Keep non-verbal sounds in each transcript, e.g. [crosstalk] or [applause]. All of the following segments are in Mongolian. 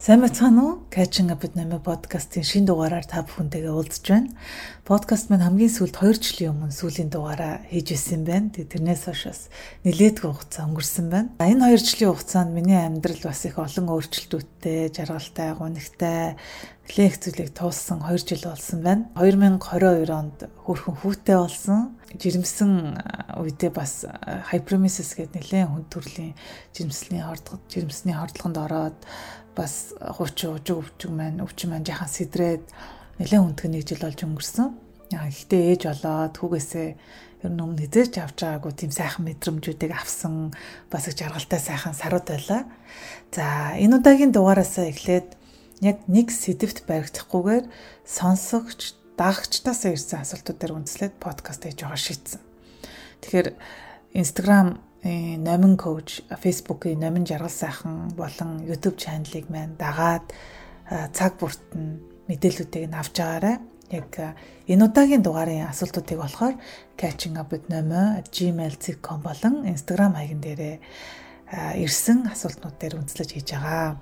Сайн байцгаана уу? Catching up with Name podcast-ийн шинэ дугаараар та бүхэнтэйгээ уулзж байна. Подкаст маань хамгийн сүүлд 2 жилийн өмнө сүүлийн дугаараа хийж исэн байна. Тэрнээс хойш нэлээдгүй хугацаа өнгөрсөн байна. Энэ 2 жилийн хугацаанд миний амьдрал бас их олон өөрчлөлтүүдтэй, жаргалтай, гонигтай лекц зүйлийг туулсан 2 жил болсон байна. 2022 онд хөрхөн хүүтэй болсон. Жирэмсэн үедээ бас hyperemesis гэдэг нэлээд хүн төрлийн жирэмсний хордлого, жирэмсний хордлогонд ороод бас хууч ужиг өвчг маань өвчин маань жахан сэдрээд нэлээд хүндгэн нэг жил болж өнгөрсөн. Гэхдээ ээж болоод хүүгээсээ ер нь өмнө хизээч авч байгаагүй тийм сайхан мэдрэмжүүдийг авсан бас их жаргалтай сайхан сарууд байлаа. За энэ удаагийн дугаараасаа эхлээд яг нэг сэдвт баригдахгүйгээр сонсогч дагагчтаасаа ирсэн асуултуудаар үндэслээд подкаст хийж байгаа шийдсэн. Тэгэхээр Instagram номин коуч Facebook-ийн номин жаргал сайхан болон YouTube чаналыг маань дагаад цаг бүрт нь мэдээллүүдийг нь авч байгаарай. Яг энэ удаагийн дугаарын асуултуудыг болохоор catching up with nomo gmail.com болон Instagram хаягн дээрээ ирсэн асуултнууд дээр үндэслэж хийж байгаа.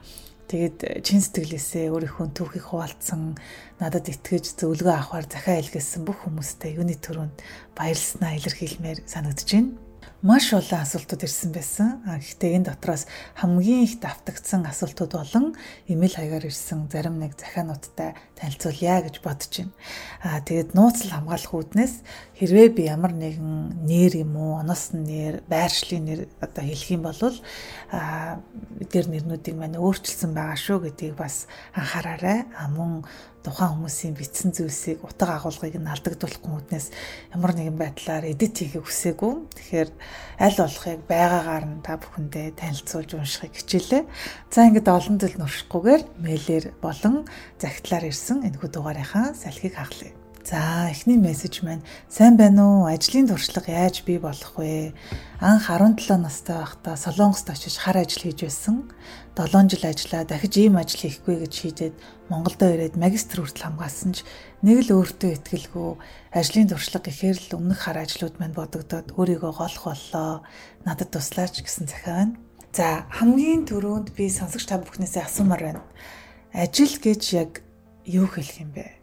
Тэгээд чин сэтгэлээсээ өөрийнхөө түүхийг хуваалцсан надад итгэж зөвлөгөө авахар захиа илгээсэн бүх хүмүүстээ юуны төрөнд баярлснаа илэрхийлмээр санагдаж байна маш олон асуултууд ирсэн байсан. Гэхдээ энэ дотроос хамгийн их давтагдсан асуултууд болон имэйл хаягаар ирсэн зарим нэг захиануудтай танилцуулъя гэж бодож байна. Аа тэгээд нууцл хамгаалах үүднээс хэрвээ би ямар нэгэн нэр юм уу, оноос нэр, байршлын нэр одоо хэлэх юм бол аа эдгээр нэрнүүдийг маань өөрчилсөн байгаа шүү гэдгийг бас анхаараарай. А мөн тухайн хүмүүсийн бичсэн зүйлсийг утга агуулгыг нь алдагдуулахгүй хүнээс ямар нэгэн байдлаар эдит хийхийг хүсээгүй. Тэгэхээр аль болохыг байгаагаар нь та бүхэндээ танилцуулж уншихыг хичээлээ. За ингээд олон зүйл нуршихгүйгээр мэйлэр болон загтлаар ирсэн энэхүү дугаарынхаа салхийг хахлаа. За эхний мессеж маань сайн байна уу? Ажлын туршлага яаж бий болох вэ? Анх 17 настай байхдаа Солонгост очиж хар ажил хийж байсан. 7 жил ажиллаа дахиж ийм ажил хийхгүй гэж шийдээд Монголдо ирээд магистр хүртэл хамгаалсан ч нэг л өөртөө ихтгэлгүй ажлын туршлага гэхээр л өмнөх хар ажлууд маань бодогдоод өөрийгөө голох боллоо. Надад туслаач гэсэн захиа байна. За хамгийн түрүүнд би сонсогч та бүхнээсээ асуумаар байна. Ажил гэж яг юу хэлэх юм бэ?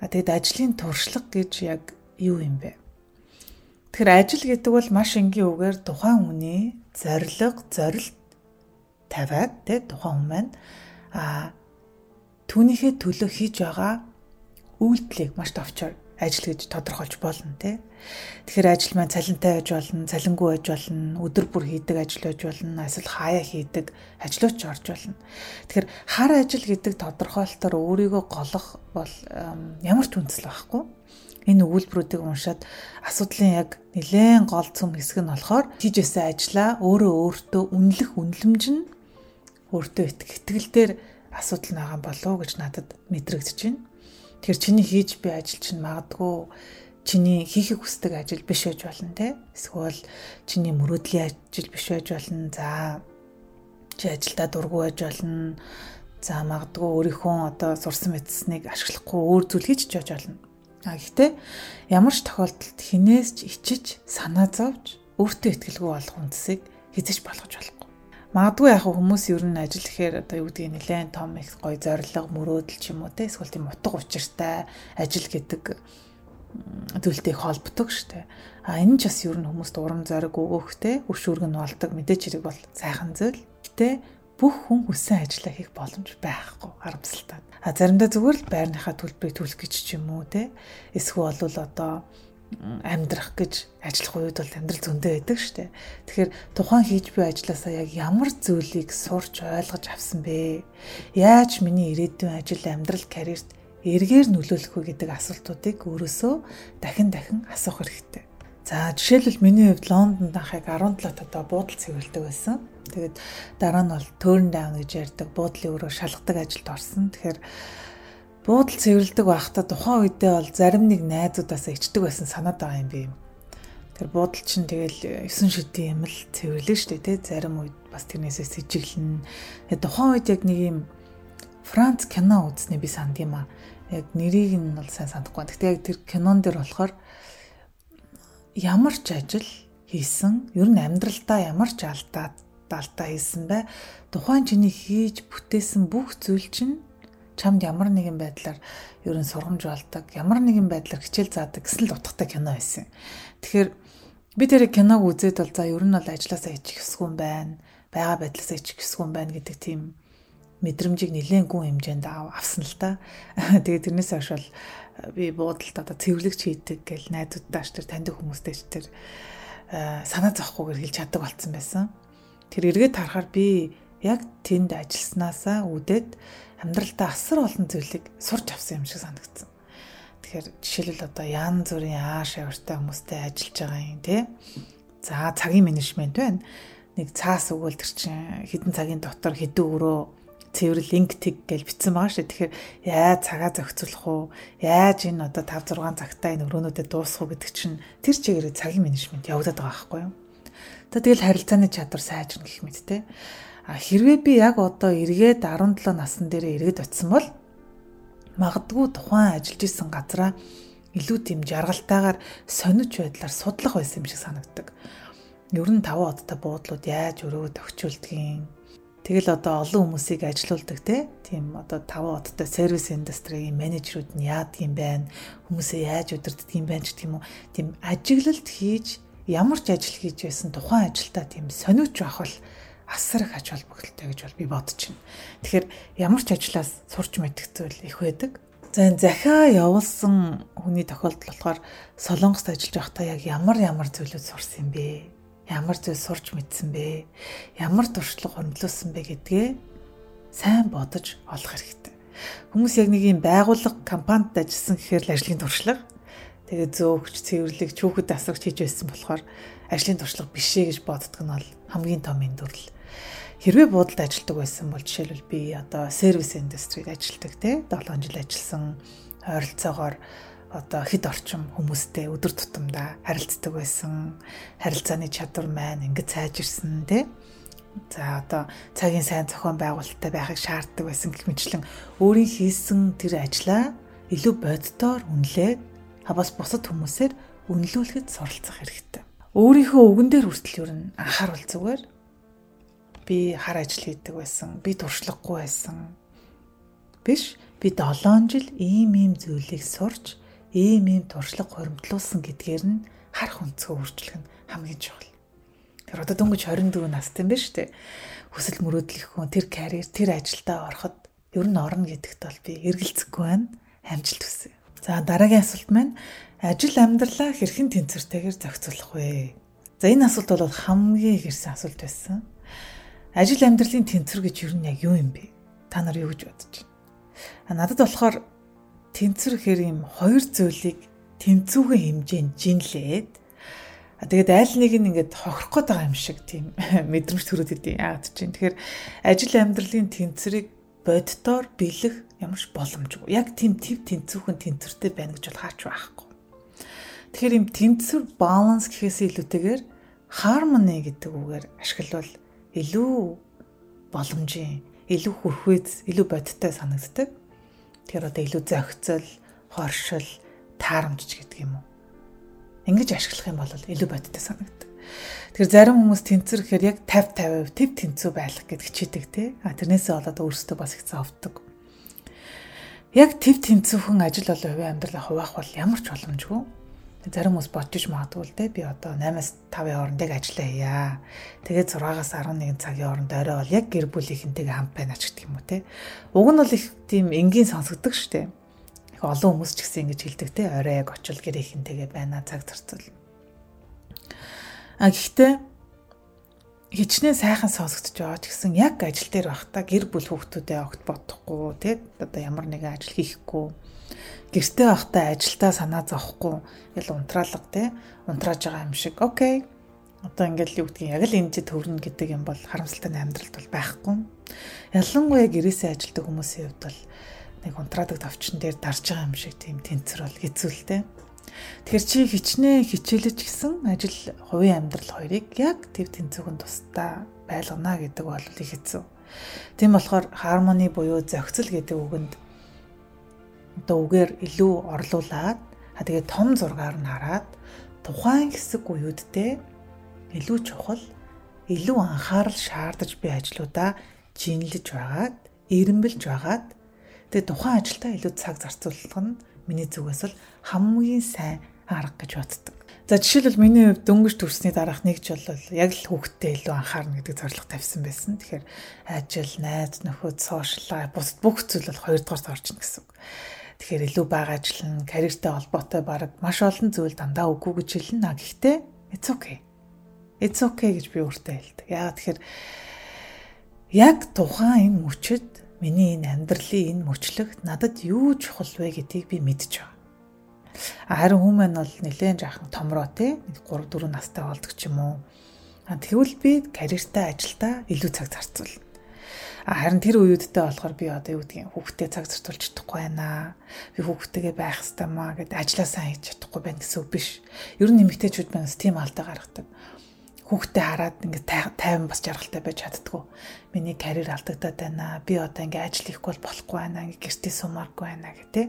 А тэгэд ажлын туршлага гэж яг юу юм бэ? Тэгэхээр ажил гэдэг бол маш энгийн үгээр тухайн хүний зориг, зорилт тавиад тэ тухайн хүн маань а түүнийхээ төлөө хийж байгаа үйлдэлийг маш товчоор ажил гэж тодорхойлж болно тий. Тэгэхээр ажил маань цалинтай байж болно, цалингүй байж болно, өдөр бүр хийдэг ажил байж болно, эсвэл хаяа хийдэг ажлууч орж болно. Тэгэхээр хар ажил гэдэг тодорхойлолтоор өөрийгөө голох бол ямар ч үндэслэл байхгүй. Энэ өгүүлбэрүүдийг уншаад асуудлын яг нэлээд гол цөм хэсэг нь болохоор хийжсэн ажлаа өөрөө өөртөө үнэлэх үнэлэмж нь өөртөө итгэл дээр асуудал байгаа болов уу гэж надад мэдрэгдэж байна. Тэгэхээр чиний хийж буй ажил чинь магадгүй чиний хийхийг хүсдэг ажил биш байж болно те. Эсвэл чиний мөрөөдлийн ажил биш байж болно. За чи ажилдаа дургу байж болно. За магадгүй өөрийнхөө одоо сурсан мэдсэнийг ашиглахгүй өөр зүйл хийж ч болно. А гэхдээ ямар ч тохиолдолд хинээс ч ичиж санаа зовж өөртөө ихтгэлгүй болох үндсийг хизэж болгож болох Магадгүй яг хүмүүс ер нь ажил гэхээр одоо юу гэдгийг нэлээд том их гоё зориг мөрөөдөл ч юм уу те эсвэл тийм утга учиртай ажил гэдэг зүйлтэй холбдог штэ. А энэ ч бас ер нь хүмүүст урам зориг өгөхтэй өшүүрг нь болдог мэдээч хэрэг бол сайхан зүйл. Гэтэ бүх хүн хүссэн ажиллаа хийх боломж байхгүй харамсалтай. А заримдаа зүгээр л байрныхаа төлбөрийг төлөх гэж ч юм уу те. Эсвэл бол одоо амьдрах гэж ажиллах үед бол амьдрал зөндөө байдаг шүү дээ. Тэгэхээр тухайн хийж буй ажилласаа яг ямар зүйлийг сурч ойлгож авсан бэ? Яаж миний ирээдүйн ажил амьдрал карьерт эргээр нөлөөлөх вэ гэдэг асуултуудыг өөрөөсөө дахин дахин асуух хэрэгтэй. За жишээлбэл миний хувьд Лондонд анхыг 17 одоо буудал цэвэрлдэг байсан. Тэгээд дараа нь бол turn down гэж ярьдаг буудлын өрөө шалгадаг ажилд орсон. Тэгэхээр буудал цэвэрлдэг байхдаа тухайн үедээ бол зарим нэг найзуудаасаа ичдэг байсан санаад байгаа юм би. Тэр буудал чинь тэгэл 9 шидийн юм л цэвэрлэн штэ тий зарим үед бас тэрнээсээ сэжиглэн. Тэгээ тухайн үед яг нэг юм Франц кино үзснээ би санд юм а. Яг нэрийг нь бол сайн санахгүй. Гэхдээ яг тэр кинон дээр болохоор ямар ч ажил хийсэн, ер нь амьдралдаа ямар ч алдаад алдаа хийсэн бай. Тухайн чиний хийж бүтээсэн бүх зүйл чинь чамд ямар нэгэн байдлаар ерөн сургамж болдог, ямар нэгэн байдлаар хичээл заадаг гэсэн л утгатай кино байсан. Тэгэхээр би тэр киног үзээд бол за ер нь бол ажилласаа хийчих хэсгүй юм байна. Бага байдлаасаа хийчих хэсгүй юм байна гэдэг тийм мэдрэмжийг нэлээд гүн хэмжээнд авсан л та. [laughs] Тэгээд тэрнээс хойш бол би буудалд одоо цэвэрлэгч хийдэг гэл найзуудтаач тэр таньдаг хүмүүстэй ч тэр санаа зовхгүйгээр хэлж чаддаг болцсон байсан. Тэр эргээд харахаар би яг тэнд ажилласнаасаа үүдээд амьдралдаа асар олон зүйлийг сурч авсан юм шиг санагдсан. Тэгэхээр жишээлбэл одоо ян зүрийн ааш авартай хүмүүстэй ажиллаж байгаа юм тий. За цагийн менежмент байна. Нэг цаас өгөөл төр чинь хідэн цагийн дотор хэдэн өрөө цэвэр линк тэг гэж бичсэн байгаа шүү. Тэгэхээр яаж цагаа зохицуулах уу? Яаж энэ одоо 5 6 цагтаа энэ өрөөнүүдэд дуусгах уу гэдэг чинь тэр чигээр цагийн менежмент явагдаад байгаа байхгүй юу? За тэгэл харилцааны чадвар сайжрна гэх мэт те. Хэрвээ би яг одоо эргээд 17 насн дээр эргээд очисон бол магадгүй тухайн ажиллаж исэн газараа илүү тийм жаргалтайгаар сонирч байдлаар судлах байсан юм шиг санагддаг. Ер нь 5 одтой буудлууд яаж өрөө тохиолдгийг Тэгэл одоо олон хүмүүсийг ажилуулдаг тийм одоо 5 одтой сервис индастригийн менежерүүд нь яадаг юм байна? Хүмүүсээ яаж удирддаг юм байна ч юм уу. Тийм ажиглалт хийж ямар ч ажил хийж байсан тухайн ажилдаа тийм сониуч байх бол асар их ач холбогдолтой гэж бол би бодож байна. Тэгэхээр ямар ч ажлаас сурч мэдэх зүйл их байдаг. За энэ захиа явуулсан хүний тохиолдол болохоор Солонгост ажиллаж байхдаа яг ямар ямар зүйлүүд сурсан юм бэ? ямар зүйл сурч мэдсэн бэ? Ямар туршлага хөндлөсөн бэ гэдгээ сайн бодож олох хэрэгтэй. Хүмүүс яг нэг юм байгууллага компанид ажилласан гэхээр л ажлын туршлага тэгээ зөөгч, цэвэрлэг, чүүхэд асрагч хийж байсан болохоор ажлын туршлага биш ээ гэж боддог нь бол хамгийн том эндүрл. Хэрвээ буудалд ажилладаг байсан бол жишээлбэл би одоо сервис индустрид ажилладаг те 7 жил ажилласан ойролцоогоор одоо хэд орчим хүмүүстэй өдөр тутамдаа харилцдаг байсан. Харилцааны чадвар маань ингэж сайжирсан тий. За одоо цагийн сайн зохион байгуулалттай байхыг шаарддаг байсан гэх мэтлэн өөрийн хийсэн тэр ажлаа илүү боддоор үнэлээд хавас бусад хүмүүсээр үнэлүүлэхэд суралцах хэрэгтэй. Өөрийнхөө үгэн дээр хүртэл юу н анхааруул зүгээр би хар ажил хийдэг байсан. Би туршлагагүй байсан. Биш би 7 жил ийм ийм зүйлийг сурч ийм ийм туршлага хуримтлуулсан гэдгээр нь харах өнцгөө өөрчлөх нь хамгийн чухал. Тэр одоо дөнгөж 24 настай юм шүү дээ. Хүсэл мөрөөдөл их хүн тэр карьер, тэр ажилдаа ороход ер нь орно гэдэгт бол би эргэлзэхгүй байна. Амжилт хүсье. За дараагийн асуулт маань ажил амьдралаа хэрхэн тэнцвэртэйгээр зохицуулах вэ? За энэ асуулт бол хамгийн их ирсэн асуулт байсан. Ажил амьдралын тэнцвэр гэж юу нь яг юу юм бэ? Та нар юу гэж бодож байна? Надад болохоор тэнцвэр хэр юм хоёр зүйлийг тэнцвүүхэн хэмжээнд жинлээд тэгээд аль нэг нь ингээд хохирох гээд байгаа юм шиг тийм [laughs] мэдрэмж төрөд идэв яагаад чинь тэгэхээр ажил амьдралын тэнцвэрийг боддоор бэлэх ямар ч боломжгүй яг тийм төв тэнцвүүхэн тэнцвэртэй байна гэж бол хаач байхгүй тэгэхээр юм тэнцвэр баланс гэхээс илүүтэйгээр хармони гэдэг үгээр ашиглавал илүү боломжийн илүү хүрхвэз илүү бодиттой санагддаг Тэгэхээр одоо илүү зохицол, хоршил, таарамжч гэдэг юм уу. Ингэж ашиглах юм бол илүү бодиттой санагддаг. Тэгэхээр зарим хүмүүс тэнцвэр гэхээр яг 50 50% төв тэнцүү байх гэдэг хичээдэг тий. А тэрнээсээ болоод өөрсдөө бас их зовдөг. Яг төв тэнцүүхэн ажил болон хувийн амьдралаа хуваах бол ямар ч боломжгүй зарим хүмүүс бодчих магадгүй л дээ би одоо 8-аас 5-ын хоорондыг ажиллаа хийя. Тэгээд 6-аас 11 цагийн хооронд орой бол яг гэр бүлийнхэнтэйгээ хамт байна ч гэдэг юм уу те. Уг нь бол их тийм энгийн сонсогддог штэ. Их олон хүмүүс ч гэсэн ингэж хэлдэг те. Орой яг очил гэрийнхэнтэйгээ байна цаг зарцуул. А гэхдээ хичнээн сайхан сонсогдож байгаа ч гэсэн яг ажил дээр байхдаа гэр бүл хүүхдүүдээ огт бодохгүй те. Одоо ямар нэгэн ажил хийхгүй гэртээ байхдаа ажилдаа санаа зовхгүй ингээл унтраалга те. Унтрааж байгаа юм шиг. Окей. Одоо ингээл юу гэдгийг яг л энэ төвлөн гэдэг юм бол харамсалтай амьдралд бол байхгүй. Ялангуяа гэрээсээ ажилдаг хүмүүсийн хувьд бол нэг унтраадаг товчон дээр дарж байгаа юм шиг тийм тэнцвэр бол хэцүүлтэй Тэгэхээр чи хичнээн хичээлж гисэн ажил хувийн амьдрал хоёрыг яг төв тэнцвүүн тусдаа байлгана гэдэг бол их хэцүү. Тийм болохоор хармони буюу зохицол гэдэг үгэнд одоо үгээр илүү орлуулад а тэгээ том зургаар нь хараад тухайн хэсэг үеүдтэй илүү чухал илүү анхаарал шаардаж би ажлуудаа жинлэж байгаад, эренбэлж байгаад тэгээ тухайн ажилдаа илүү цаг зарцуулах нь миний зүгээс л хамгийн сайн арга гэж боддог. За жишээлбэл миний хувьд дөнгөж төрсний дараах нэгж бол яг л хүүхдтэй илүү анхаарна гэдэг зорилго тавьсан байсан. Тэгэхээр ажил, найз нөхөд, сошиал, бус бүх зүйл бол хоёрдугаарт орчихно гэсэн үг. Тэгэхээр илүү бага ажиллана, карьертэй холбоотой баг маш олон зүйл дандаа үгүй гэж хэлнэ. Гэхдээ it's okay. It's okay гэж би өөртөө хэлдэг. Яагаад тэгэхээр яг тухайн энэ мөчөд миний энэ амьдралын энэ мөчлөгт надад юу чухал вэ гэдгийг би мэдж байгаа. Харин хүмүүс нь бол нэлээд жаахан томроо те 3 4 настай болдог ч юм уу. Тэгвэл би карьертай ажилдаа илүү цаг зарцуулна. Харин тэр үеүдтэй болохоор би одоо юу гэдгийг хүүхдэд цаг зарцуулж чадахгүй байна. Би хүүхдтэйгээ байх хэрэгтэй маа гэд ажилласаа хийж чадахгүй байна гэсэн үг биш. Ер нь нэмэгтэйчүүд манаас тийм алдаа гаргадаг. Хүүхдээ хараад ингээд тайван бас жаргалтай байж чаддгүй. Миний карьер алдагдаад байна. Би одоо ингээд ажил хийхгүй бол болохгүй байна. Ингээд гэртээ сумааргүй байна гэх тээ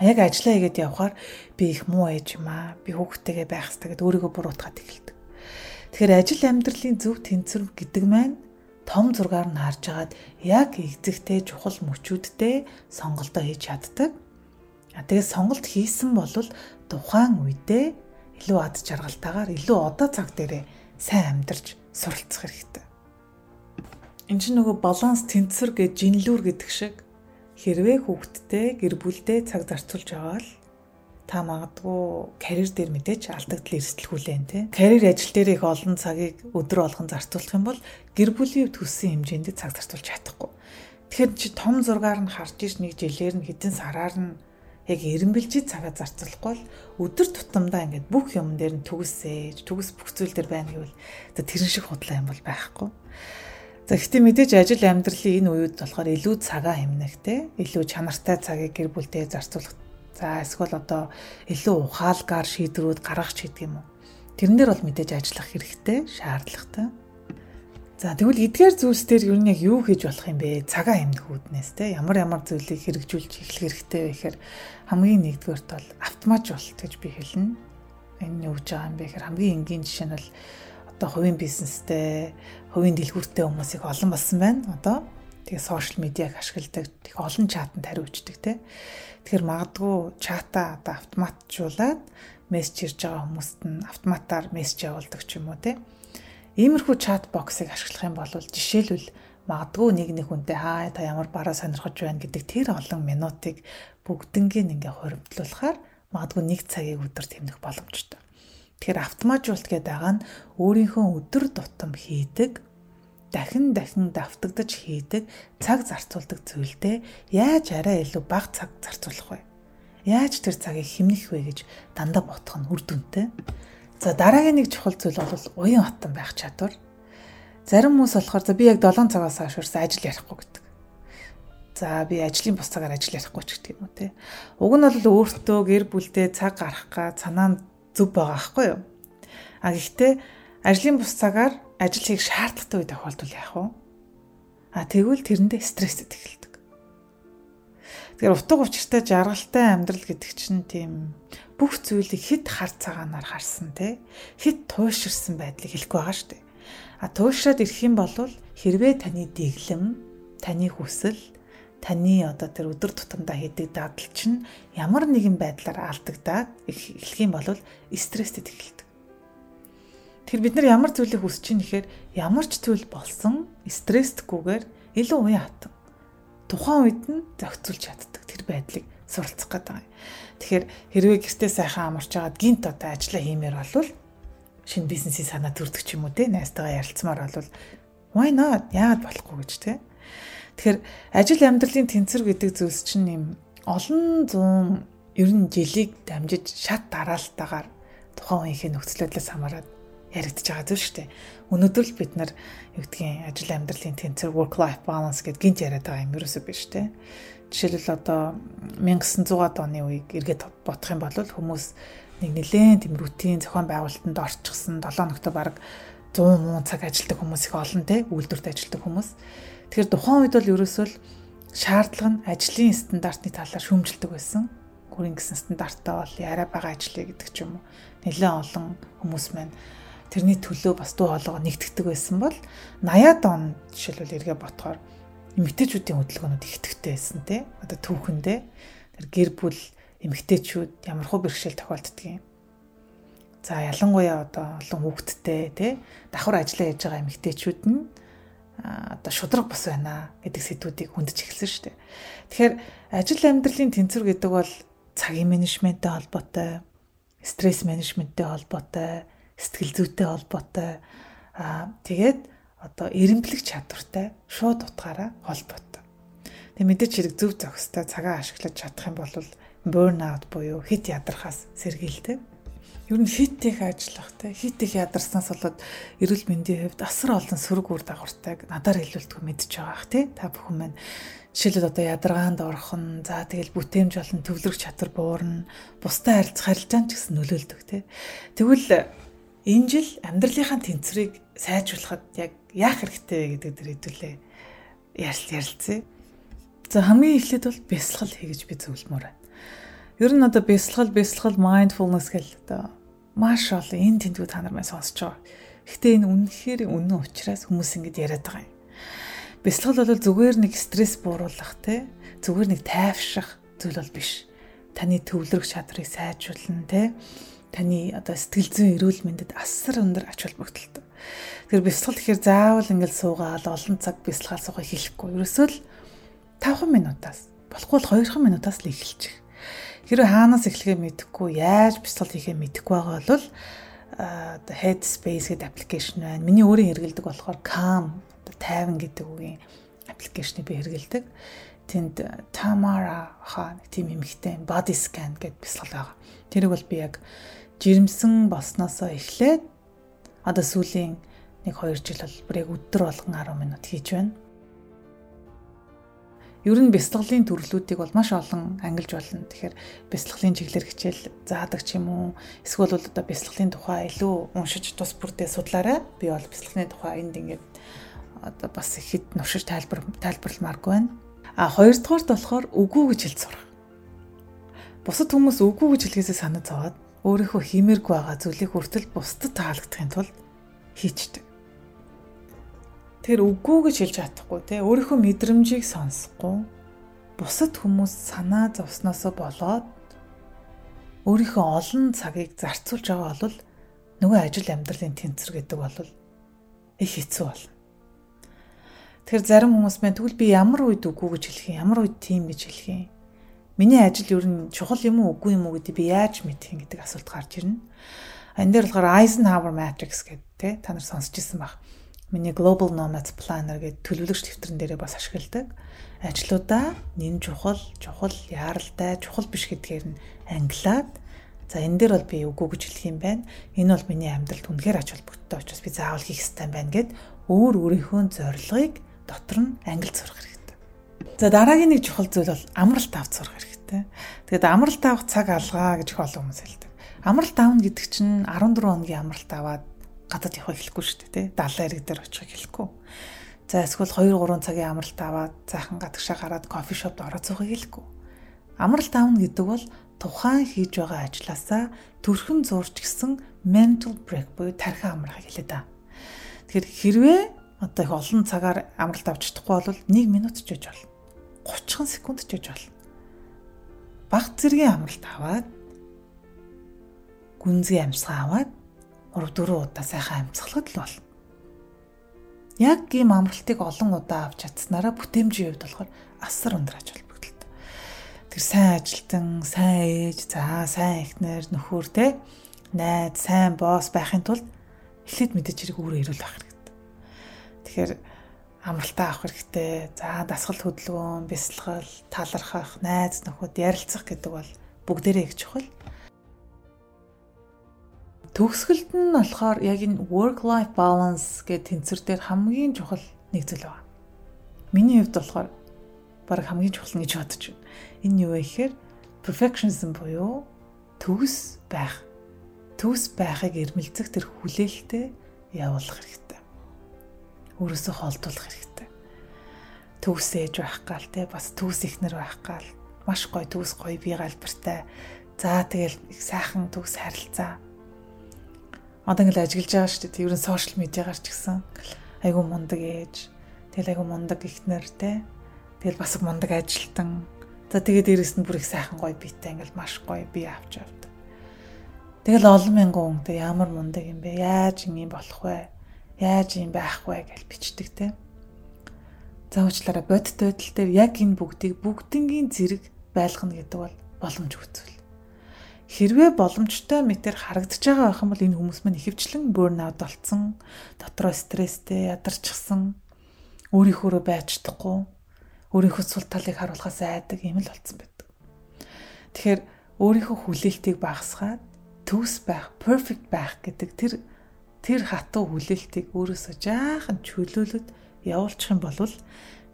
яг ажиллаа хийгээд явхаар би их муу ээж юм аа. Би хүүхдтэйгээ байх хэрэгтэй гэд өөрийгөө буруутгаад эхэлдэг. Тэгэхээр ажил амьдралын зөв тэнцвэр гэдэг маань том зургаар нь харж агаад яг эзэгтэй чухал мөчүүдтэй сонголтоо хийж чаддаг. А тэгээд сонголт хийсэн бол тухайн үедээ илүү ад жаргалтайгаар илүү одоо цаг дээрээ сайн амьдарч суралцах хэрэгтэй. Энд чинь нөгөө баланс тэнцвэр гэж жинлүүр гэдэг шиг Хэрвээ хүүхдтэй гэр бүлдээ цаг зарцуулж л та магадгүй карьер дээр мэдээч алдагдал эрсдэлгүүлэн тий. Карьер ажил дээр их олон цагийг өдөр болгон зарцуулах юм бол гэр бүлийн төссөн хэмжээнд цаг зарцуулж чадахгүй. Тэгэхээр чи том зургаар нь харж иж нэг жилээр нь хэдэн сараар нь яг эренбэлжий цагаа зарцуулахгүй л өдөр тутамдаа ингээд бүх юм дээр нь төгсөөж, төгс бүх зүйл дээр байна гэвэл тэрэн шиг худлаа юм бол байхгүй. За гэхдээ мэдээж ажил амьдралын энэ үед болохоор илүү цагаа хэмнэхтэй, илүү чанартай цагийг гэр бүлдээ зарцуулах. За эсвэл одоо илүү ухаалгаар шийдвэрүүд гаргах ч гэдэг юм уу. Тэрэн дээр бол мэдээж ажиллах хэрэгтэй, шаардлагатай. За тэгвэл эдгээр зүйлс дээр ер нь яг юу хийж болох юм бэ? Цагаа хэмнэх үүднээс те ямар ямар зүйлийг хэрэгжүүлж эхлэх хэрэгтэй вэ гэхээр хамгийн нэгдүгээрт бол автомат болт гэж би хэлнэ. Энэ юу гэж байгаа юм бэ гэхээр хамгийн энгийн жишээ нь бол одоо хувийн бизнестэй, хувийн дэлгүүртэй хүмүүсийг олон болсон байна. Одоо тэгээ сошиал медиаг ашигладаг, тэг олон чатанд хариуцдаг те. Тэгэхээр магадгүй чата одоо автоматжуулаад мессеж ирж байгаа хүмүүст нь автоматар мессеж явуулдаг ч юм уу те. Иймэрхүү чат боксыг ашиглах юм бол жишээлбэл магадгүй нэг нэг хүнтэй хаа та ямар бараа сонирхож байна гэдэг тэр олон минутыг бүгднгийн ингээ хуримтлуулахаар магадгүй нэг цагийг өдөр тэмнэх боломжтой. Тэгэхээр автоматжуулалт гэдэг байгаа нь өөрийнхөө өдөр тутам хийдэг дахин дахин давтагдаж хийдэг цаг зарцуулдаг зүйлдээ яаж арай илүү бага цаг зарцуулах вэ? Яаж тэр цагийг хэмнэх вэ гэж дандаа бодох нь үр дүнтэй. За дараагийн нэг чухал зүйл бол уян хатан байх чадвар. Зарим хүмүүс болохоор за би яг 7 цагаас хойш ажил ярихгүй гэдэг. За би ажлын бус цагаар ажил ярихгүй ч гэдэг юм уу те. Уг нь бол өөртөө гэр бүлдээ цаг гаргах га санаанд зөв байгаа байхгүй юу? А гэхдээ ажлын бус цагаар ажил хийх шаардлагатай үе тохиолдвол яах вэ? А тэгвэл тэрэндээ стресстэй эхэлдэг. Тэгэхээр утга учиртай жаргалтай амьдрал гэдэг чинь тийм бүх зүйлийг хэд хар цагаанаар харсан те хэд туйширсан байдлыг хэлэхгүй байгаа шүү дээ. А туйшраад ирэх юм бол хэрвээ таны дэглэм, таны хүсэл таны одоо тэр өдөр тутамдаа хийдэг дадал чинь ямар нэгэн байдлаар алдагдаад эхлэх юм бол стресстэд эхэлдэг. Тэгэхээр бид нар ямар зүйлийг хүсэж чинь гэхээр ямар ч зүйл болсон стресстгүйгээр илүү уян хатан. Тухайн үед нь зохицуулж чаддаг тэр байдлыг суралцах гэдэг юм. Тэгэхээр хэрвээ гэртээ сайхан амарч агаад гинт одоо ажиллаа хиймээр болвол шинэ бизнесийн санаа төрдөг ч юм уу те найзтайгаа ярилцмаар болвол why not? Яагаад болохгүй гэж те. Тэгэхээр ажил амьдралын тэнцвэр гэдэг зүйлс чинь юм олон зуун ер нь жилиг дамжиж шат дараалтаагаар тухайн үеийнхээ нөхцөл байдлаас хамаарат яригдж байгаа зүйл шүү дээ. Өнөөдөр л бид нар юу гэдгийг ажил амьдралын тэнцвэр work life balance гэдээ гинт яриад байгаа юм ерөөсөө биш те. Жишээлбэл одоо 1900-аад оны үеийг эргээд бодох юм бол хүмүүс нэг нэлээд тийм рутин зохион байгуулалтанд орчихсон 7 ногтой баг 100 муу цаг ажилладаг хүмүүс их олон те үйлдвэрт ажилладаг хүмүүс. Тэгэхээр тухайн үед бол ерөөсөө л шаардлага нь ажлын стандартны талаар шүүмжилдэг байсан. Гүрийн гэсэн стандартаа бол яриа байгаа ажлыг гэдэг ч юм уу. Нэлээд олон хүмүүс маань тэрний төлөө бас дуу хоолойгоо нэгтгэдэг байсан бол 80-аад он жишээлбэл эргээ ботхоор эмэгтэйчүүдийн хөдөлгөөнүүд ихтгэвтэй байсан те. Одоо түүхэндээ тэр гэр бүл эмэгтэйчүүд ямархуу бэрхшээл тохиолддог юм. За ялангуяа одоо олон хүүхэдтэй те давхар ажиллаа хийж байгаа эмэгтэйчүүд нь одоо шудраг бос байна гэдэг сэдвүүдийг хүндэж эхэлсэн шүү дээ. Тэгэхээр ажил амьдралын тэнцвэр гэдэг бол цагийн менежменттэй холбоотой, стресс менежменттэй холбоотой, сэтгэл зүйтэй холбоотой. Аа тэгээд одоо эренблэх чадвартай шууд утгаараа холбоотой. Тэг мэдээч хэрэг зөв зохистой цагаа ашиглаж чадах юм бол burn out буюу хит ядрахаас сэргийлдэг ер нь хит их ажиллах те хит их ядарснаас болоод эрүүл мэндийн хувьд асар олон сөрөг үр дагавартайг надаар хэлүүлдэг мэдж байгаа ах те. Та бүхэн маань жишээлбэл одоо ядаргаанд орох нь за тэгэл бүтээмж болон төвлөрөх чадвар буурна бусдад харилцах харилцаан ч гэсэн нөлөөлдөг те. Тэгвэл энэ жил амьдралынхаа тэнцвэрийг сайжруулахад яг яах хэрэгтэй вэ гэдэг дээр хэдүүлээ ярил ярилцъя за хамгийн эхлээд бол бясалгал хий гэж би зөвлөмөр байна Ер нь одоо бясалгал, бясалгал, mindfulness гэл одоо маш олон энэ тэмдгүүд та нар маань сонсож байгаа. Гэхдээ энэ үнэхээр үнэн учраас хүмүүс ингэж яриад байгаа юм. Бясалгал бол зүгээр нэг стресс бууруулах те зүгээр нэг тайвшрах зүйл бол биш. Таны төвлөрөх чадрыг сайжруулна те таны одоо сэтгэл зүйн эрүүл мэндэд асар өндөр ач холбогдолтой. Тэгэхээр бясалгал гэхээр заавал ингээл суугаал олон цаг бясалгаал суухыг хэлэхгүй. Ерөөсөө л 5 минутаас болохгүй л 2 минутаас л эхэлчих. Хэрвээ хаанаас эхлэхээ мэдэхгүй, яаж бяцлал хийхээ мэдэхгүй байгаа бол оо Headspace гэдэг аппликейшн байна. Миний өөрийн хэрэгэлдэг болохоор Calm тайван гэдэг үгийн аппликейшнийг би хэрэгэлдэг. Тэнд Tamara хаа нэг тийм эмэгтэй body scan гэдэг бяцлал байгаа. Тэрийг бол би яг жирэмсэн болсноосоо эхлээд одоо сүүлийн 1 2 жил бол бүр яг өдөр болгон 10 минут хийж байна Ер нь бяцлаглалын төрлүүдийг бол маш олон ангилж болно. Тэгэхээр бяцлаглалын чиглэлээр хичээл заадаг ч юм уу. Эсвэл бол одоо бяцлаглалын тухай илүү уншиж тус бүрдээ судлаарай. Би бол бяцлаглалын тухай энд ингээд одоо бас ихэд нушиж тайлбар тайлбарламааргүй байна. А хоёрдугаарт болохоор үгүй гэж хэлж сурах. Бусад хүмүүс үгүй гэж хэлгээсээ санаа зовоод өөрийнхөө хиймээргүй байгаа зүйлийг хүртэл бусдад таалагдахын тулд хийчдэг. Тэр үгүй гэж хэлж чадахгүй те өөрийнхөө мэдрэмжийг сонсохгүй бусад хүмүүс санаа зовсноосоо болоод өөрийнхөө олон цагийг зарцуулж байгаа бол нөгөө ажил амьдралын тэнцвэр гэдэг бол их хэцүү болно. Тэгэхээр зарим хүмүүс маань тэгвэл би ямар үед үгүй гэж хэлэх юм, ямар үед тийм гэж хэлэх юм. Миний ажил ер нь чухал юм уу үгүй юм уу гэдэг би яаж мэдэх юм гэдэг асуулт гарч ирнэ. Энэ дээр болохоор Eisenhower matrix гэдэг те та нар сонсч ирсэн баг миний Global Nomads Planner гэдэг төлөвлөгч дэвтэрэн дээрээ бас ашигладаг. Ажлуудаа нэн чухал, чухал, яаралтай, чухал биш гэдгээр нь ангилаад за энэ дээр бол би үгүй гэж хэлэх юм байна. Энэ бол миний амьдралд үнэхээр ач холбогдолтой учраас би заавал хийх ёстой байна гэд өөр өөрийнхөө зорилгыг дотор нь ангилж сурах хэрэгтэй. За дараагийн нэг чухал зүйл бол амралт авч сурах хэрэгтэй. Тэгэд амралт авах цаг алгаа гэж олон хүмүүс хэлдэг. Амралт аавна гэдэг чинь 14 хоногийн амралт аваад гадаад явах хэлэхгүй шүү дээ тий 70 ирэг дээр очих хэлэхгүй. За эсвэл 2 3 цагийн амралт аваад заахан гадагшаа гараад кофе шопд ороод суухыг хэлэхгүй. Амралт аавна гэдэг бол тухайн хийж байгаа ажилласаа төрхөн зурч гисэн mental break буюу тархин амрахыг хэлээд байгаа. Тэгэхээр хэрвээ одоо их олон цагаар амралт авч чадахгүй бол 1 минут ч жиж болно. 30 секунд ч жиж болно. Баг зэргийн амралт аваад гүнзгий амьсгаа аваад 3 4 удаа сайхан амьсгалахад л болно. Яг ийм амралтыг олон удаа авч чадсанараа бүтээмжийн хувьд болохоор асар өндөр ач холбогдолтой. Тэр сайн ажилтан, сайн ээж, за сайн эхнэр, нөхөр те найз, сайн босс байхын тулд эхлээд мэдээж хэрэг өөрөө ирүүл байх хэрэгтэй. Тэгэхээр амралтаа авах хэрэгтэй. За дасгал хөдөлгөөн, бясалгал, талархах, найз нөхөд ярилцах гэдэг бол бүгдээрээ их чухал. Төгсгөлд нь болохоор яг энэ work life balance гэдэг тэнцвэр дээр хамгийн чухал нэг зүйл байна. Миний хувьд болохоор баг хамгийн чухал гэж бодож байна. Энэ юу вэ гэхээр perfectionism буюу төгс байх. Төгс байхыг эрмэлзэх тэр хүлээлттэй явуулах хэрэгтэй. Өөрөөсөө холдуулах хэрэгтэй. Төгс ээж байх гал те бас төгс ихнэр байх гал маш гоё төгс гоё бие галбартай. За тэгэл их сайхан төгс харилцаа Одоо ингээл ажиглаж байгаа шүү дээ. Ер нь сошиал медиагаар ч гэсэн айгүй мундаг ээж. Тэгэл айгүй мундаг ихнэр те. Тэгэл бас мундаг ажилтан. За тэгээд дээрэс нь бүр их сайхан гоё биетэй ингээл маш гоё бие авч явдаг. Тэгэл олон мянган хүнтэй ямар мундаг юм бэ? Яаж юм болох вэ? Яаж юм байх вэ гэж бичдэг те. За уучлаарай бодит байдал дээр яг энэ бүгдийг бүгднгийн зэрэг байлгана гэдэг бол боломжгүй зүйл. Хэрвээ боломжтой мэтэр харагдаж байгаа байх юм бол энэ хүмүүс маань ихэвчлэн burnout болцсон, дотроо стресстэй, ядарчихсан, өөрийнхөө байж чадахгүй, өөрийнхөө сул талыг харуулахаас айдаг юм л болцсон байдаг. Тэгэхээр өөрийнхөө хүлээлтийг багасгаад төгс байх, perfect байх гэдэг тэр тэр хатуу хүлээлтийг өөрөөсөө жаахан чөлөөлөд явуулчих юм бол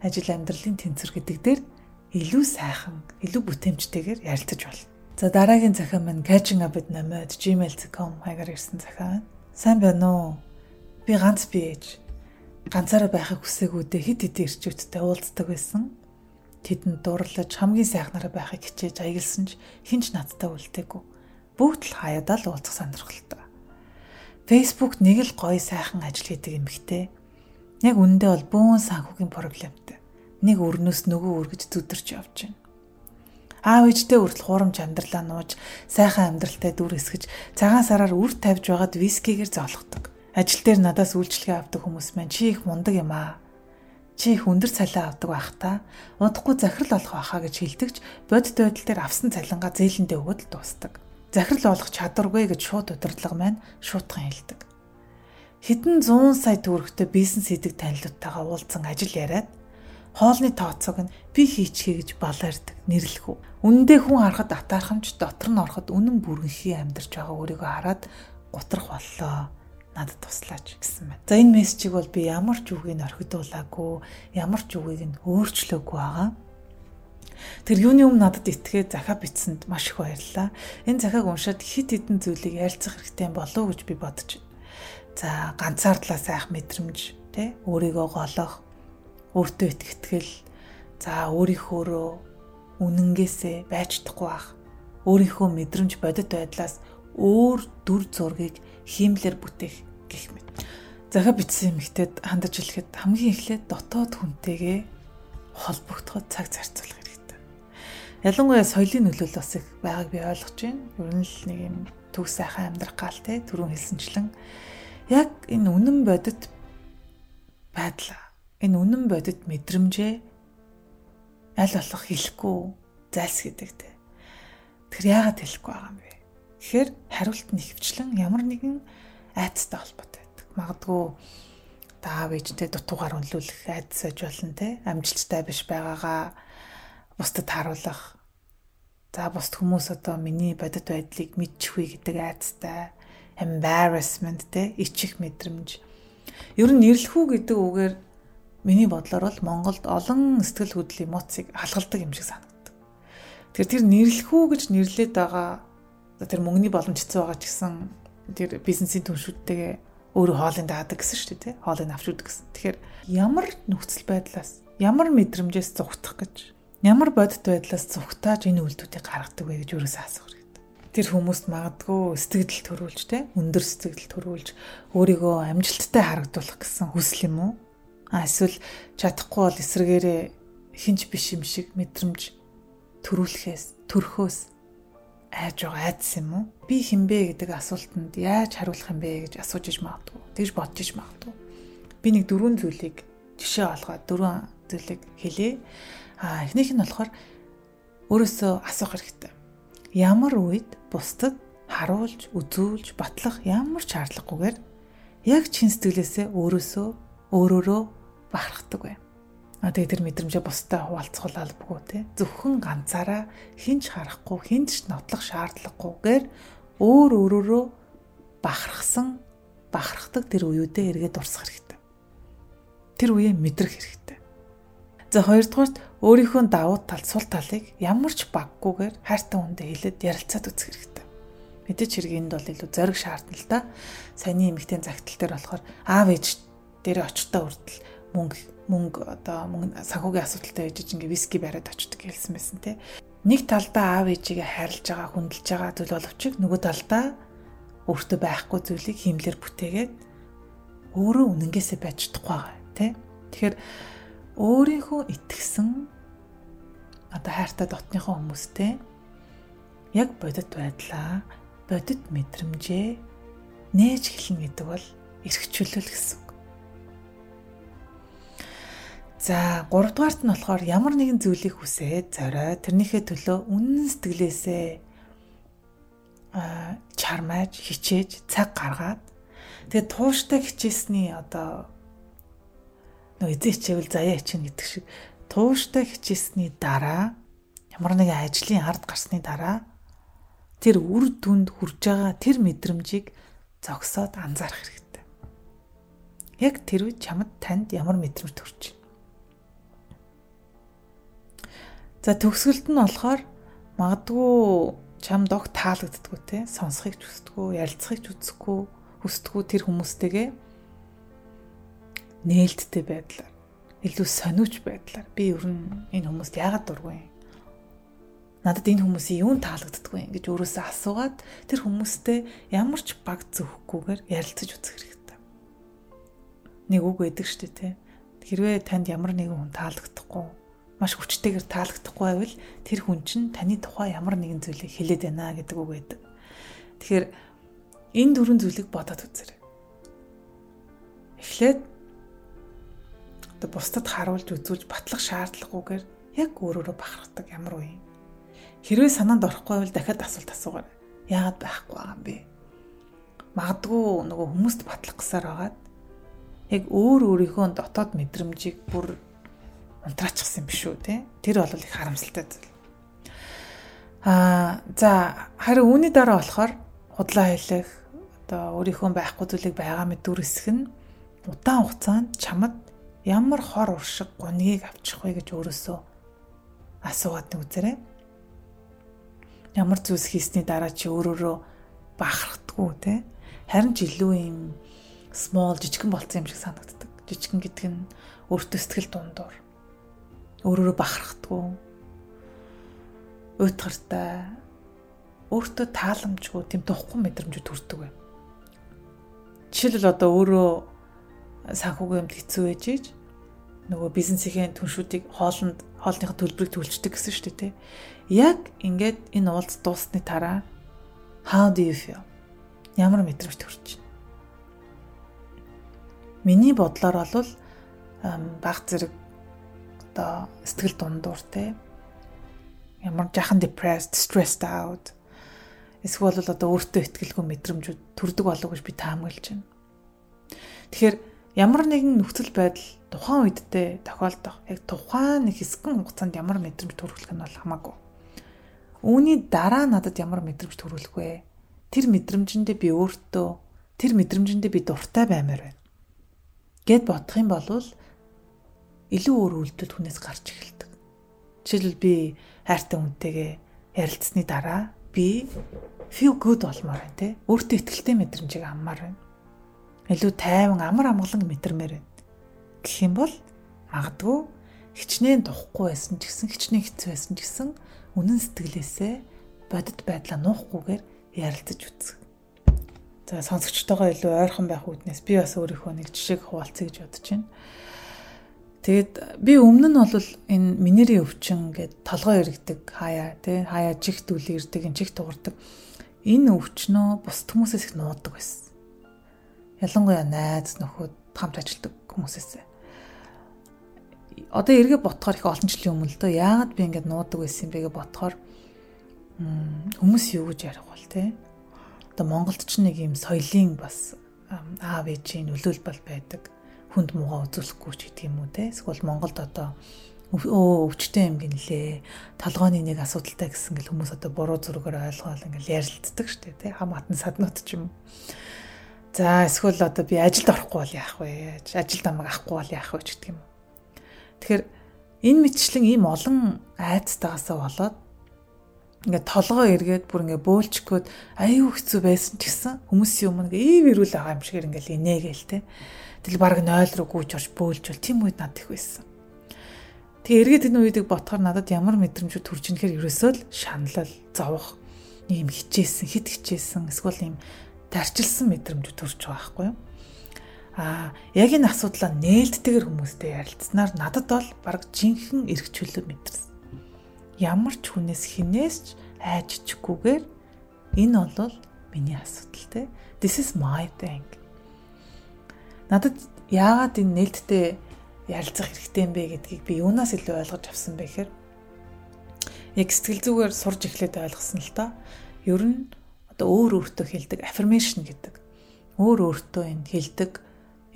ажил амьдралын тэнцвэр гэдэг дээр илүү сайхан, илүү бүтээмжтэйгээр ярилцаж болно. За дараагийн захиан маань catching up with namad gmail.com хаягаар ирсэн захиан. Сайн байна уу? Би ганц би ээж. Ганцаараа байхыг хүсээгүүдээ хит хит ирчүүдтэй уулздаг байсан. Тэдэнд дурлаж хамгийн сайхнараа байхыг хичээж аялсан ч хинч надтай үлдээгүй. Бүгд л хаяадаа л уулзах сонирхолтой. Facebook нэг л гоё сайхан ажил хийдэг эмэгтэй. Яг үндэ бол бөөн санхүүгийн проблемтэй нэг өрнөөс нөгөө өргөж зүдэрч явж байна. Аав ээжтэй хүртэл хуурамч амьдралаа нууж, сайхан амьдралтай дүр эсгэж, цагаан сараар үр тавьж байгаад вискигээр зоолгодог. Ажил дээр надаас үйлчлэгээ авдаг хүмүүс маань чи их мундаг юм аа. Чи их өндөр цалин авдаг байх та. Удахгүй захирал олох байхаа гэж хэлдэгч бодит байдал дээр авсан цалингаа зээлэндээ өгöd л дуустдаг. Захирал олох чадваргүй гэж шууд удирдлага маань шуутхан хэлдэг. Хэдэн 100 сая төгрөгтэй бизнес хийдэг танилуудтайгаа уулзсан ажил яриад хоолны тооцоог нь би хийчихье гэж балаардаг нэрлэх үү. Үнэндээ хүн харахад атаархамж дотор нь ороход үнэн бүрэнхий амьдарч байгаа өөрийгөө хараад гутрах боллоо надад туслаач гэсэн байна. За энэ мессежийг бол би ямар ч үгийг орхидуулаагүй, ямар ч үгийг нь өөрчлөөгүй байгаа. Тэр юуны өмнө надад итгээд захаа бичсэнд маш их баярлалаа. Энэ захааг уншаад хит хитэн зүйлийг ярилцах хэрэгтэй болов гэж би бодож байна. За ганцаардлаа сайх мэдрэмж, тэ өөрийгөө голох, өөртөө итгэл за өөрийнхөөрөө үнэнгээсээ байж чадахгүй бах. Өөрийнхөө мэдрэмж бодит байдлаас өөр дүр зургийг хиймлэр бүтээх гэх мэт. Захаа бичсэн эмэгтэйд хандаж хэлэхэд хамгийн эхлээд дотоод хүнтэйгээ холбогдоход цаг зарцуулах. Ялангуяа соёлын нөлөөлөл бас их байгааг би ойлгож байна. Ер нь л нэг юм төв сайхан амьдрах гал те түрүүн хэлсэнчлэн яг энэ үнэн бодит байдал энэ үнэн бодит мэдрэмжээ аль болох хэлэхгүй зайлс гэдэг те. Тэр яагаад хэлэхгүй байгаа юм бэ? Тэгэхээр хариулт нь ихвчлэн ямар нэгэн айцтай холбоотой байдаг. Магадгүй таав ээжтэй дутуугаар үнэлүүлэх айдас аж болно те. Амжилттай биш байгаагаа бусдад харуулах. За бусд хүмүүс одоо миний бодит байдлыг мэдчихвээ гэдэг айцтай embarrassment те ичих мэдрэмж. Ер нь нэрлэхүү гэдэг үгээр Миний бодлоор бол Монголд олон сэтгэл хөдлөлийн эмоцийг халгалдаг юм шиг санагдав. Тэгэхээр тэр нэрлэхүү гэж нэрлээд байгаа тэр мөнгөний боломж хэцүү байгаа ч гэсэн тэр бизнесийн түншүүдтэйгээ өөрөө хоолыг даадаг гэсэн шүү дээ тий. Хоолыг авч үдэг гэсэн. Тэгэхээр ямар нөхцөл байдлаас ямар мэдрэмжээс зүгтах гэж ямар бодит байдлаас зүгтааж энэ үйлдэлүүдийг гаргадаг вэ гэж юурээс асуух хэрэгтэй. Тэр хүмүүст магадгүй сэтгэл төрүүлж тий өндөр сэтгэл төрүүлж өөрийгөө амжилттай харагдуулах гэсэн хүсэл юм уу? А эсвэл чадахгүй бол эсрэгээрээ хинч биш юм шиг мэдрэмж төрүүлэхээс төрхөөс айж байгаа айдс юм уу? Би хинбэ гэдэг асуултанд яаж хариулах юм бэ гэж асууж иж магадгүй. Тэгж бодож иж магадгүй. Би нэг дөрвөн зүйлийг жишээ олгоод дөрвөн зүйлийг хэлье. А эхнийх нь болохоор өөрөөсөө асуух хэрэгтэй. Ямар үед бусдад харуулж, үзүүлж, батлах ямар ч шаардлагагүйгээр яг чин сэтгэлээсээ өөрөөсөө өөрөөрөө бахархдаг бай. А тэгээ тэр мэдрэмжээ бусдад хуваалцах албагүй те. Зөвхөн ганцаараа хинч харахгүй, хинч нотлох шаардлагагүйгээр өөр өөрөөрөө бахархсан, бахархдаг тэр үеүдээ эргээд дурсах хэрэгтэй. Тэр үеэ мэдрэх хэрэгтэй. За хоёрдугаарт өөрийнхөө давуу тал, сул талыг ямар ч баггүйгээр хайртай хүндээ хэлээд ярилцаад үзэх хэрэгтэй. Мэдээч хэрэг энд бол илүү зориг шаардна л да. Саяны эмэгтэй загтал дээр болохоор аав ээж дээр очтой хүртэл мөнгө мөнгө одоо мөнгө санхүүгийн асуудалтай байж ингээ виски бариад очдөг хэлсэн байсан те. Нэг талдаа аав ээжигээ хайрлаж байгаа, хүндэлж байгаа зүйл боловч нөгөө талдаа өөртөө байхгүй зүйлийг хиймлэр бүтээгээд өөрөө үнэнгээсээ байж чадахгүй байгаа тий. Тэгэхээр өөрийнхөө итгэсэн одоо хайртай дотныхоо хүмүүстэй яг бодит байдлаа бодит мэдрэмжээ нээж эхлэн гэдэг бол эргчүүлэл гэсэн үг. За 3 дугаарт нь болохоор ямар нэгэн зүйлийг хүсээд зориод тэрнийхээ төлөө үнэн сэтгэлээсээ а чармааж хичээж цаг гаргаад тэгээд тууштай хичээсний одоо нөө эзээчээвэл заяа чинь гэдэг шиг тууштай хичээсний дараа ямар нэгэн ажлын ард гарсны дараа тэр үр дүнд хүрж байгаа тэр мэдрэмжийг зогсоод анзаарах хэрэгтэй. Яг тэр үед чамд танд ямар мэдрэмж төрж байна. За төгсгөлд нь болохоор магадгүй чам дог таалагддггүй те сонсхийг ч хүсдэггүй, ярилцахыг ч үзэхгүй, хүсдэггүй тэр хүмүүстэйгээ нээлттэй байдлаар илүү сониуч байдлаар би ер нь энэ хүмүүст яагаад дургүй юм? надад энэ хүмүүсийн юун таалагддаггүй гэж өөрөөсөө асуугаад тэр хүмүүстэй ямар ч баг зөхөхгүйгээр ярилцаж үзэх хэрэгтэй. Нэг үг байдаг шүү дээ, тэ. Хэрвээ танд ямар нэгэн хүн таалагдахгүй, маш хүчтэйгээр таалагдахгүй байвал тэр хүн чинь таны тухай ямар нэгэн зүйлийг хэлээд байна гэдэг үг байдаг. Тэгэхээр энэ дөрвөн зүйлийг бодоод үзээрэй. Эхлээд бусдад харуулж үзүүлж батлах шаардлагагүйгээр яг өөрөөрөө бахархдаг ямар үе Хэрвээ санаанд орохгүй бол дахиад асуулт асуугаар. Яагаад байхгүй байгаа юм бэ? Магадгүй нөгөө хүмүүст батлах гэсаар байгаад яг өөр өөрийнхөө дотоод мэдрэмжийг бүр унтраачихсан биш үү те? Тэр бол их харамсалтай зүйл. Аа за харин үүний дараа болохоор худлаа хэлэх одоо өөрийнхөө байхгүй зүйлийг байгаа мэд дүрсэх нь удаан хугацаанд чамд ямар хор уршиг гунгийг авчих вэ гэж өөрөөсөө асуугаад нэг үзээрэй ямар зүйлс хийсний дараа чи өөрөөрөө бахардггүй те? Харин ч илүү юм small жижигэн болцсон юм шиг санагддаг. Жижигэн гэдэг нь өөртөө сэтгэл дундуур. Өөрөөрөө бахардггүй уйтгартай өөртөө тааламжгүй тийм тухгүй мэдрэмж төрдөг бай. Жишээлбэл одоо өөрөө санхүүгийн юмд хэцүү байж ийж нөгөө бизнесийн түншүүдийг хоолнд хоолныхоо төлбөрийг төлждөг гэсэн шүү дээ тий. Яг ингээд энэ уулз дуусны дараа how do you feel? Ямар мэдрэмж төрж байна? Миний бодлоор бол баг зэрэг одоо сэтгэл дундуур те ямар жахан depressed, stressed out эсвэл одоо өөртөө ихтгэлгүй мэдрэмжүүд төрдөг болов гэж би таамаглаж байна. Тэгэхээр ямар нэгэн нөхцөл байдал тухайн үедээ тохиолдох яг тухайн нэг хэсгэн хугацаанд ямар мэдрэмж төрүүлэх нь бол хамаагүй. Үүний дараа надад ямар мэдрэмж төрүүлэх вэ? Тэр мэдрэмжэндээ би өөртөө тэр мэдрэмжэндээ би дуртай баймаар байна. Гэт бодох юм бол илүү өөр үйлдэл хүнээс гарч эхэлдэг. Жишээлбэл би хайртай хүнтэйгээ ярилцсны дараа би feel good болмоор байна те. Өөртөө ихтэй мэдрэмжийг аммаар байна. Илүү тайван амар амгалан мэдэрмээр байна гэх юм бол магадгүй хичнээн тухгүй байсан ч гэсэн хичнээн хэцүү байсан ч гэсэн үнэн сэтгэлээсээ бодит байдлаа нуухгүйгээр ярилцаж үзэх. За сонсогчтойгоо илүү ойрхон байх үүднээс би бас өөрийнхөө нэг жишээг хуваалцъя гэж бодож байна. Тэгээд би өмнө нь бол энэ минерийн өвчин гэдэг толгой иргэдэг хаяа тий хаяа жигт үл ирдэг энэ жигт дуурдаг энэ өвчнөө бус хүмүүсээс их нуудаг байсан. Ялангуяа найз нөхөд хамт ажилладаг хүмүүсээс одоо эргээ ботхоор их олон жилийн өмнө л дөө. Яагаад би ингэж нуудаг байсан бэ гэж ботхоор хүмүүс юу гэж ярих бол те? Одоо Монголд ч нэг юм соёлын бас аав ээжийн нөлөөлбөл байдаг. Хүнд муугаа үзүүлэхгүй ч гэдэг юм уу те? Эсвэл Монголд одоо өө өвчтэй юм гинлээ. Толгойн нэг асуудалтай гэсэн гэл хүмүүс одоо буруу зүргээр ойлгоол ингээл ярилцдаг штэ тий хам хатан саднууд ч юм за эсвэл одоо би ажилд орохгүй бол яах вэ ажилд амаг авахгүй бол яах вэ гэдэг юм Тэгэхээр энэ мэтчлэн ийм олон айцтайгаасаа болоод ингээд толгоо эргээд бүр ингээд бөөлчгөөд аюу хэцүү байсан ч гэсэн хүмүүсийн өмнө ийм ирүүл байгаа юм шиг ингээд инээгээл те. Тэгэл баг 0 руу гүйж орж бөөлжвол тийм үед над их байсан. Тэгээ эргээд энэ үеийг ботхоор надад ямар мэдрэмжүүд төрж ийн гэхээр ерөөсөө л шаналл, зовох, ийм хичээсэн, хит хичээсэн, эсвэл ийм тарчилсан мэдрэмж төрж байгаа байхгүй юу? Аа яг энэ асуудлаа нээлттэйгэр хүмүүстэй ярилцсанаар надад бол баг жинхэнэ эргчүүлэг мэдэрсэн. Ямар ч хүнээс хинээс ч айжчихгүйгээр энэ бол миний асуудал те. This is my thing. Надад яагаад энэ нээлттэй ярилцах хэрэгтэй юм бэ гэдгийг би юунаас илүү ойлгож авсан бэ гэхээр яг сэтгэл зүгээр сурж эхлээд ойлгосон л та. Ер нь одоо өөр өөртөө хэлдэг affirmation гэдэг. Өөр өөртөө энэ хэлдэг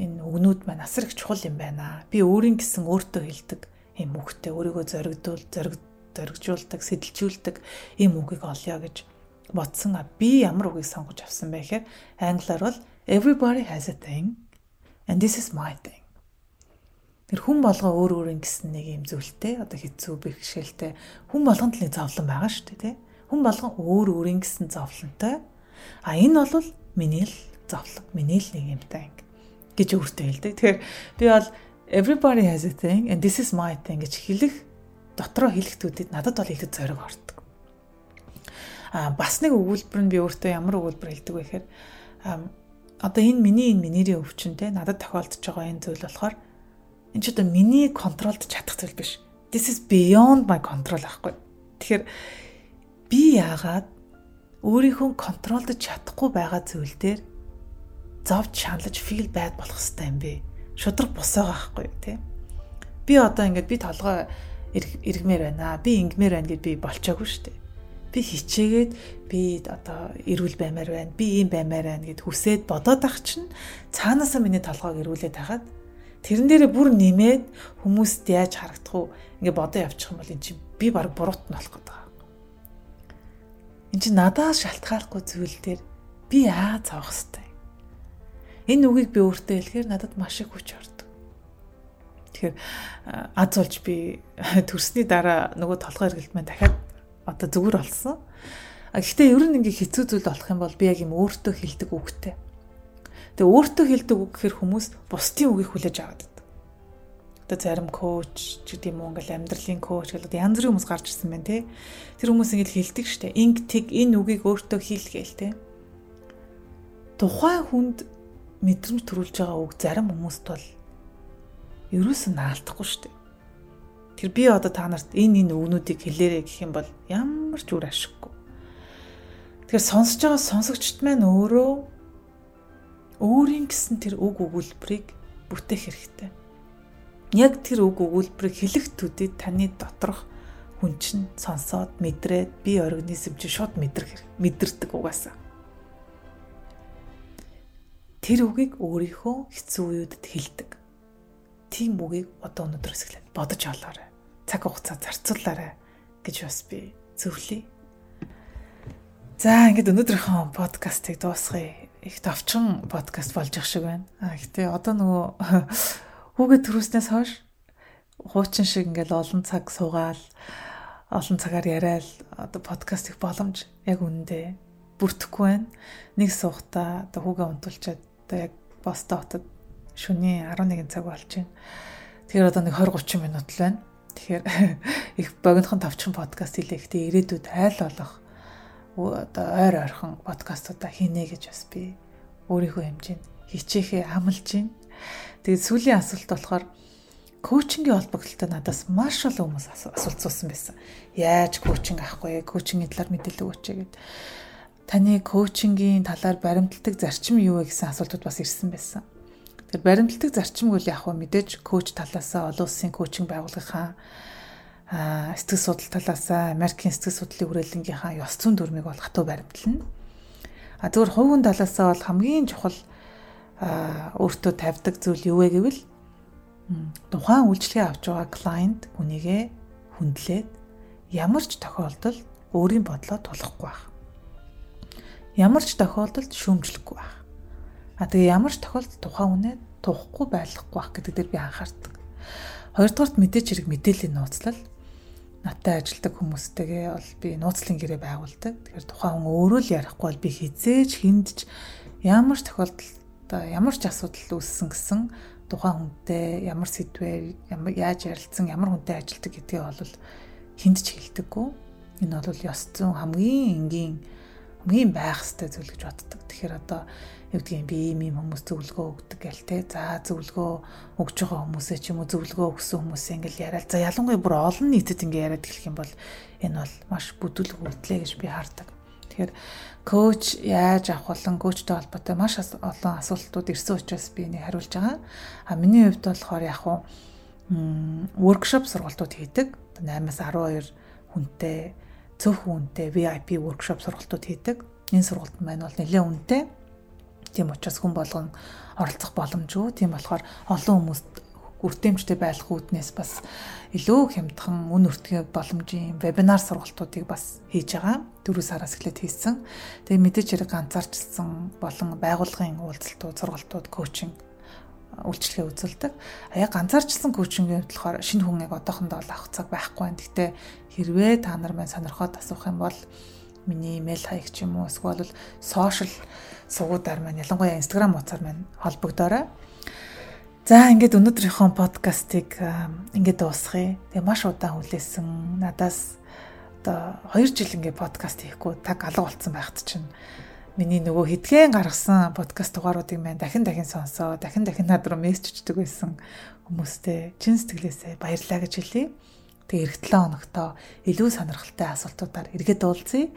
энэ үгнүүд маань асар их чухал юм байна. Би өөрийн гэсэн өөртөө хэлдэг юм үгтэй өөрийгөө зоригдуул зориг зоригжуулдаг, сэтэлжүүлдэг юм үгийг олё гэж бодсон. Би ямар үгийг сонгож авсан бэ гэхээр англиар бол everybody has a thing and this is my thing. Тэр хүн болго өөр өөрийн гэсэн нэг юм зүйлтэй одоо хэцүү бэрхшээлтэй хүн болгонд л нэг зовлон байгаа шүү дээ тий. Хүн болгон өөр өөрийн гэсэн зовлонтой. А энэ бол миний л зовлон, миний л нэг юмтай гэж өөртөө хэлдэг. Тэгэхээр би бол everybody has a thing and this is my thing гэж хэлэх дотроо хэлэхдүүдэд надад бол их зориг ордог. А бас нэг өгүүлбэр нь би өөртөө ямар өгүүлбэр хэлдэг вэ гэхээр одоо энэ миний энэ минийрийн өвчин те надад тохиолдож байгаа энэ зүйл болохоор энэ ч одоо миний контролд чадах зүйл биш. This is beyond my control ахгүй. Тэгэхээр би яагаад өөрийнхөө контролдож чадахгүй байгаа зүйл дээр зовж шаналж feel bad болох хэвээр юм бэ? Шудраг босоогоо ахгүй тий. Би одоо ингээд би толгой эргмээр байна. Би ингмээр байна гэд би болчоогүй шүү дээ. Би хичээгээд би одоо эрүүл баймаар байна. Би ийм баймаар байна гэд хүсээд бодоод ах чинь цаанаасаа миний толгойг эрүүлээд хагаад Тэрэн дээрээ бүр нэмээд хүмүүст яаж харагдах уу ингээ бодоо явчих юм бол эн чинь би баг буруут нь болох гэдэг. Эн чинь надаас шалтгааллахгүй зүйл дээр би яа цавах хэвтэй. Энэ үгийг би өөртөө хэлэхээр надад маш их хүч ордог. Тэгэхээр аз болж би [laughs] төрсний дараа нөгөө толгой эргэлт маань дахиад одоо зүгээр болсон. А гэхдээ ер нь ингээ хэцүү зүйл болох юм бол би яг юм өөртөө хэлдэг үгтэй Тэгээ өөртөө хэлдэг үг гэхэр хүмүүс бусдын үгийг хүлээж аваад. Одоо зарим коуч ч гэдэм үү ингээл амьдралын коуч одоо янз бүрийн хүмүүс гарч ирсэн байна те. Тэр хүмүүс ингээл хэлдэг штэ. Инг тэг энэ үгийг өөртөө хийлгээл те. Тухайн хүнд мэдрэмж төрүүлж байгаа үг зарим хүмүүст бол ерөөсөн наалтахгүй штэ. Тэр би одоо та нарт энэ энэ үгнүүдийг хэлээрэй гэх юм бол ямар ч үр ашиггүй. Тэгэхээр сонсож байгаа сонсогчд маань өөрөө өөрийн гэсэн тэр үг өгүүлбэрийг бүтээх хэрэгтэй. Яг тэр үг өгүүлбэрийг хэлэх төдий таны доторх хүн чинь сонсоод мэдрээд би организм чинь шууд мэдрэх мэдэрдэг угаасаа. Тэр үгийг өөрийнхөө хэцүү үеүдэд хэлдэг. Тийм үгийг одоо өнөөдрөөс эхлээд бодож олоорой. Цаг хугацаа зарцуулаарай гэж бас би зөвлөе. За ингээд өнөөдрийнхөө подкастыг дуусгая их товчхон подкаст болж ах шиг байна. А гэтээ одоо нөгөө [laughs] хүүгээ төрүүлснээс хойш хуучин шиг ингээл олон цаг суугаал олон цагаар яриад одоо подкаст их боломж яг үндэ бүрдэхгүй байна. Нэг суухта одоо хүүгээ унтуулчаад одоо яг босто хотод шөнийн 11 цаг болж байна. Тэгэхээр одоо нэг 20 30 минут л байна. Тэгэхээр [laughs] их богинохон товчхон подкаст хийлээ. Гэтэ ирээдүйд айл болох одоо ойр ойрхон подкастуудаа хийнэ гэж бас би өөрийнхөө хэмжээнд хичээхээ амлаж байна. Тэгээд сүүлийн асуулт болохоор коучингийн холбогдлолтой надаас маш олон хүмүүс асуулт суусан байсан. Яаж коучинг авахгүй, коучингийн талаар мэдээлэл өгөөч гэгээд таны коучингийн талаар баримтлагдаг зарчим юу вэ гэсэн асуултууд бас ирсэн байсан. Тэгэхээр баримтлагдаг зарчим үл яг хөө мэдээж коуч талаасаа олон улсын коучинг байгууллагынхаа сэтгэл судлал талаасаа Америкийн сэтгэл судлалын хүрээлэнгийнхаа ёс зүйн дүрмийг бол хатуу баримтлана. А зөвхөн хувийн талаасаа бол хамгийн чухал өөртөө тавьдаг зүйл юу вэ гэвэл тухайн үйлчлэгээ авч байгаа клиент хүнийгээ хүндлээд ямар ч тохиолдолд өөрийн бодлоо тулахгүй байх. Ямар ч тохиолдолд шүүмжлэхгүй байх. А тэгээ ямар ч тохиолдолд тухайн хүнээ тухгүй байлгахгүй байх гэдэг дээр би анхаардаг. Хоёрдугаарт мэдээж хэрэг мэдээллийн нууцлал надтай ажилладаг хүмүүстэйгээ бол би нууцлын гэрээ байгуулдаг. Тэгэхээр тухайн хүн өөрөө л ярихгүй бол би хизээж хиндж ямар ч тохиолдолд ямар ч асуудал үүссэн гэсэн тухайн хүнтэй ямар сэдвээр ямар яаж ярилцсан ямар хүнтэй ажилладаг гэдгээ бол хиндж хэлдэггүй. Энэ бол ёс зүйн хамгийн энгийн хамгийн байх хэвээр зүйл гэж боддог. Тэгэхээр одоо юу гэдгийг би ийм юм хүмүүс зөвлөгөө өгдөг гэл те. За зөвлөгөө өгж байгаа хүмүүсээ ч юм уу зөвлөгөө өгсөн хүмүүсээ ингээл яриад. За ялангуяа бүр олон нийтэд ингээ яриад эхлэх юм бол энэ бол маш бүдүүлэг үйлдэлээ гэж би хардаг. Тэгэхээр коуч яаж авах болон коучтой холбоотой маш олон асуултууд ирсэн учраас би энийг хариулж байгаа. А миний хувьд болохоор яг хуу workshop сургалтууд хийдэг. 8-аас 12 хүнтэй цөөхөн үнэтэй VIP workshop сургалтууд хийдэг. Энэ сургалт маань бол нэлээд үнэтэй. Тийм учраас хүн болгон оролцох боломжгүй. Тийм болохоор олон хүмүүст үртэмжтэй байх үүднээс бас илүү хямдхан үн өртгөө боломжийн вебинар сургалтуудыг бас хийж байгаа. Дөрөв сараас эхлээд хийсэн. Тэгээ мэдээж хэрэг ганцаарчсан болон байгууллагын уулзалтууд, сургалтууд, коучинг үйлчлэгээ үзүүлдэг. А яг ганцаарчсан коучингийн хувьд болохоор шинэ хүн яг одоохондоо авах цаг байхгүй байна. Гэхдээ хэрвээ та нар маань сонирхоод асуух юм бол миний имэйл хаяг ч юм уу эсвэл сошиал сувгуудаар маань ялангуяа инстаграм утсаар маань холбогдоорой. За ингээд өнөөдрийнхөө подкастыг ингээд дуусгая. Тэгээ маш удаан хүлээсэн. Надаас одоо 2 жил ингээд подкаст хийхгүй таг алга болцсон байхад чинь миний нөгөө хитгэн гаргасан подкаст дугааруудыг маань дахин дахин сонсоо, дахин дахин над руу мессеж өгдөг байсан хүмүүстээ чин сэтгэлээсээ баярлалаа гэж хэлье. Тэгээ эх 7 хоногтоо илүү сонирхолтой асуултуудаар эргээд уулзъя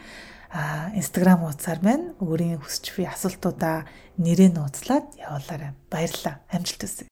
а инстаграм хуудасаар маань өөрийн хүсч буй асуултуудаа нэрээ нууцлаад явуулаарай. Баярлалаа. Амжилт хүсье.